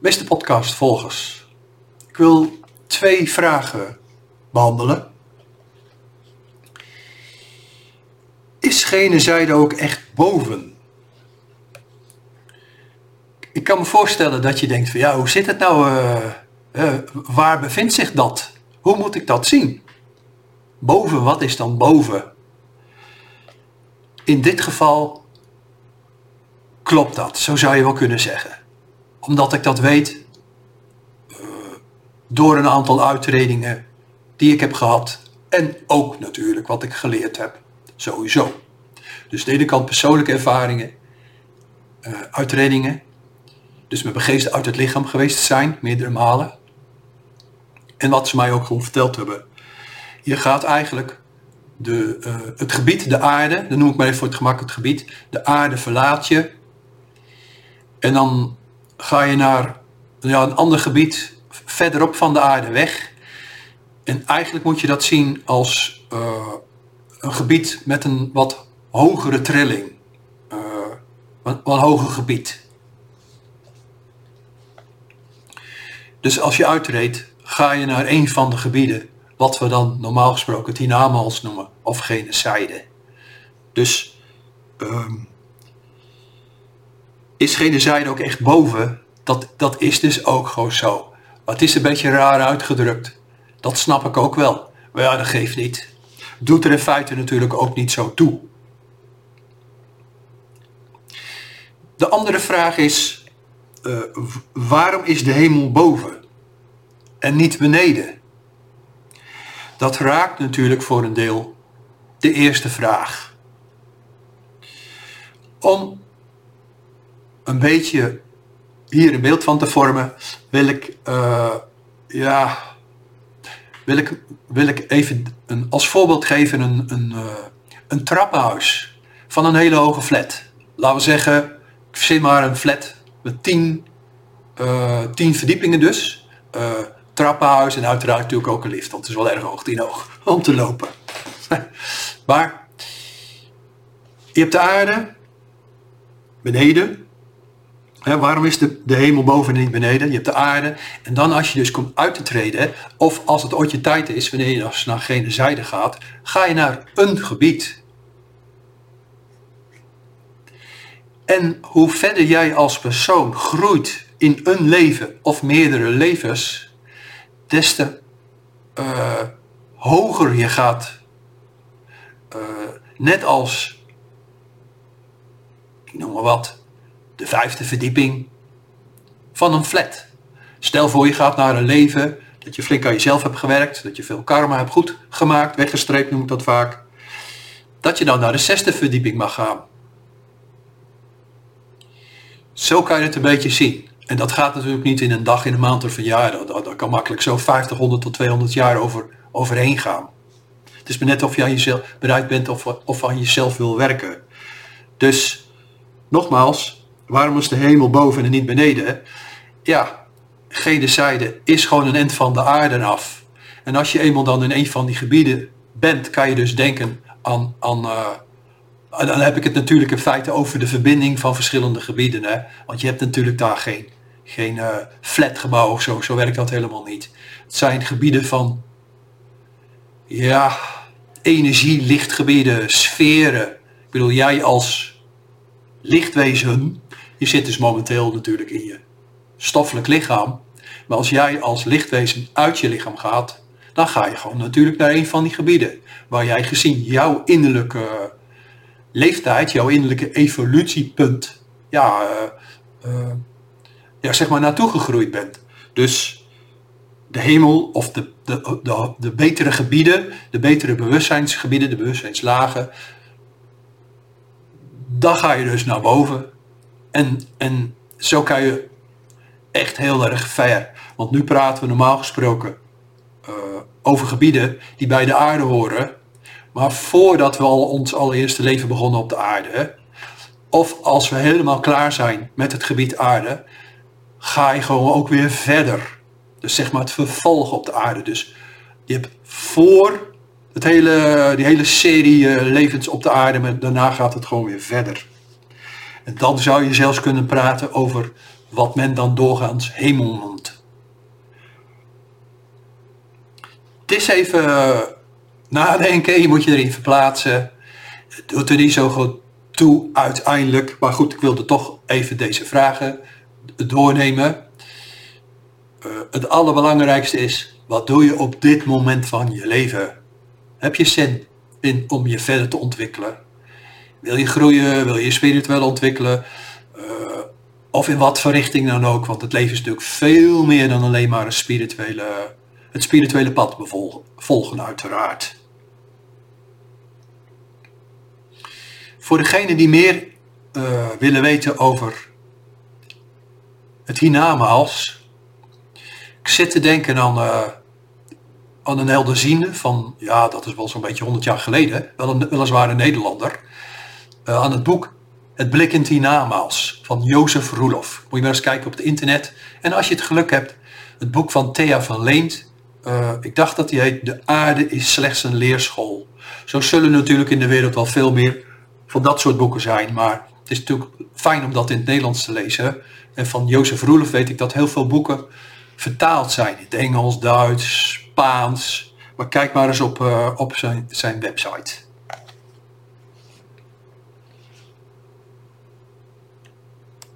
Beste podcastvolgers, ik wil twee vragen behandelen. Is gene zijde ook echt boven? Ik kan me voorstellen dat je denkt van ja, hoe zit het nou? eh, eh, waar bevindt zich dat? Hoe moet ik dat zien? Boven, wat is dan boven? In dit geval klopt dat, zo zou je wel kunnen zeggen. Omdat ik dat weet door een aantal uitredingen die ik heb gehad en ook natuurlijk wat ik geleerd heb, sowieso. Dus de ene kant persoonlijke ervaringen, eh, uitredingen, dus met geest uit het lichaam geweest zijn, meerdere malen. En wat ze mij ook gewoon verteld hebben. Je gaat eigenlijk de, eh, het gebied, de aarde, dan noem ik maar even voor het gemak het gebied, de aarde verlaat je. En dan ga je naar ja, een ander gebied verderop van de aarde weg. En eigenlijk moet je dat zien als eh, een gebied met een wat hogere trilling. Eh, een, een hoger gebied. Dus als je uitreed, ga je naar een van de gebieden, wat we dan normaal gesproken het hiernamaals noemen, of genocide. Dus ehm, is genocide ook echt boven? Dat, dat is dus ook gewoon zo. Maar het is een beetje raar uitgedrukt. Dat snap ik ook wel. Maar ja, dat geeft niet. Doet er in feite natuurlijk ook niet zo toe. De andere vraag is, eh, waarom is de hemel boven en niet beneden? Dat raakt natuurlijk voor een deel de eerste vraag. Om een beetje hier een beeld van te vormen, wil ik, eh, ja, wil ik, wil ik even een, als voorbeeld geven een, een, eh, een trappenhuis van een hele hoge flat. Laten we zeggen, ik maar een flat met tien, eh, tien verdiepingen dus. Trappenhuis en uiteraard natuurlijk ook een lift, want het is wel erg hoog, tien hoog, om te lopen. maar je hebt de aarde beneden. Waarom is de, de hemel boven en niet beneden? Je hebt de aarde. En dan als je dus komt uit te treden, of als het ooit je tijd is, wanneer je als naar gene zijde gaat, ga je naar een gebied. En hoe verder jij als persoon groeit in een leven of meerdere levens, des te eh, hoger je gaat. Eh, net als, ik noem maar wat, de vijfde verdieping van een flat. Stel voor je gaat naar een leven dat je flink aan jezelf hebt gewerkt, dat je veel karma hebt goed gemaakt, weggestreept noem ik dat vaak. Dat je dan naar de zesde verdieping mag gaan. Zo kan je het een beetje zien. En dat gaat natuurlijk niet in een dag, in een maand of een jaar. Dat, kan makkelijk zo 50, 100 tot 200 jaar over, overheen gaan. Het is maar net of je aan jezelf bereid bent of, of aan jezelf wil werken. Dus, nogmaals, waarom is de hemel boven en niet beneden? Ja, gene zijde is gewoon een end van de aarde af. En als je eenmaal dan in een van die gebieden bent, kan je dus denken aan, aan en dan heb ik het natuurlijk in feite over de verbinding van verschillende gebieden. Hè? Want je hebt natuurlijk daar geen, geen uh, flatgebouw of zo. Zo werkt dat helemaal niet. Het zijn gebieden van ja, energie, lichtgebieden, sferen. Ik bedoel, jij als lichtwezen, je zit dus momenteel natuurlijk in je stoffelijk lichaam. Maar als jij als lichtwezen uit je lichaam gaat, dan ga je gewoon natuurlijk naar een van die gebieden. Waar jij gezien jouw innerlijke leeftijd, jouw innerlijke evolutiepunt, ja, uh, uh, ja, zeg maar naartoe gegroeid bent. Dus de hemel of de, de, de, de betere gebieden, de betere bewustzijnsgebieden, de bewustzijnslagen, dan ga je dus naar boven. En, en zo kan je echt heel erg ver. Want nu praten we normaal gesproken uh, over gebieden die bij de aarde horen. Maar voordat we al ons allereerste leven begonnen op de aarde, of als we helemaal klaar zijn met het gebied aarde, ga je gewoon ook weer verder. Dus zeg maar het vervolg op de aarde. Dus je hebt voor het hele, die hele serie uh, levens op de aarde, maar daarna gaat het gewoon weer verder. En dan zou je zelfs kunnen praten over wat men dan doorgaans hemel noemt. Het is even eh, nadenken, je moet je erin verplaatsen. Het doet er niet zo goed toe uiteindelijk. Maar goed, ik wilde toch even deze vragen doornemen. Uh, het allerbelangrijkste is, wat doe je op dit moment van je leven? Heb je zin in om je verder te ontwikkelen? Wil je groeien? Wil je spiritueel ontwikkelen? Uh, of in wat voor richting dan ook, want het leven is natuurlijk veel meer dan alleen maar een spirituele, het spirituele pad volgen uiteraard. Voor degenen die meer uh, willen weten over het hiernamaals, ik zit te denken aan, uh, aan een helderziende van, ja dat is wel zo'n beetje 100 jaar geleden, wel een, weliswaar Nederlander, uh, aan het boek Het blik in hiernamaals van Jozef Roelof. Moet je maar eens kijken op het internet. En als je het geluk hebt, het boek van Thea van Leent, ik dacht dat die heet De aarde is slechts een leerschool. Zo zullen natuurlijk in de wereld wel veel meer van dat soort boeken zijn. Maar het is natuurlijk fijn om dat in het Nederlands te lezen. En van Jozef Roelof weet ik dat heel veel boeken vertaald zijn. In het Engels, Duits, Maar kijk maar eens op, uh, op zijn, zijn website.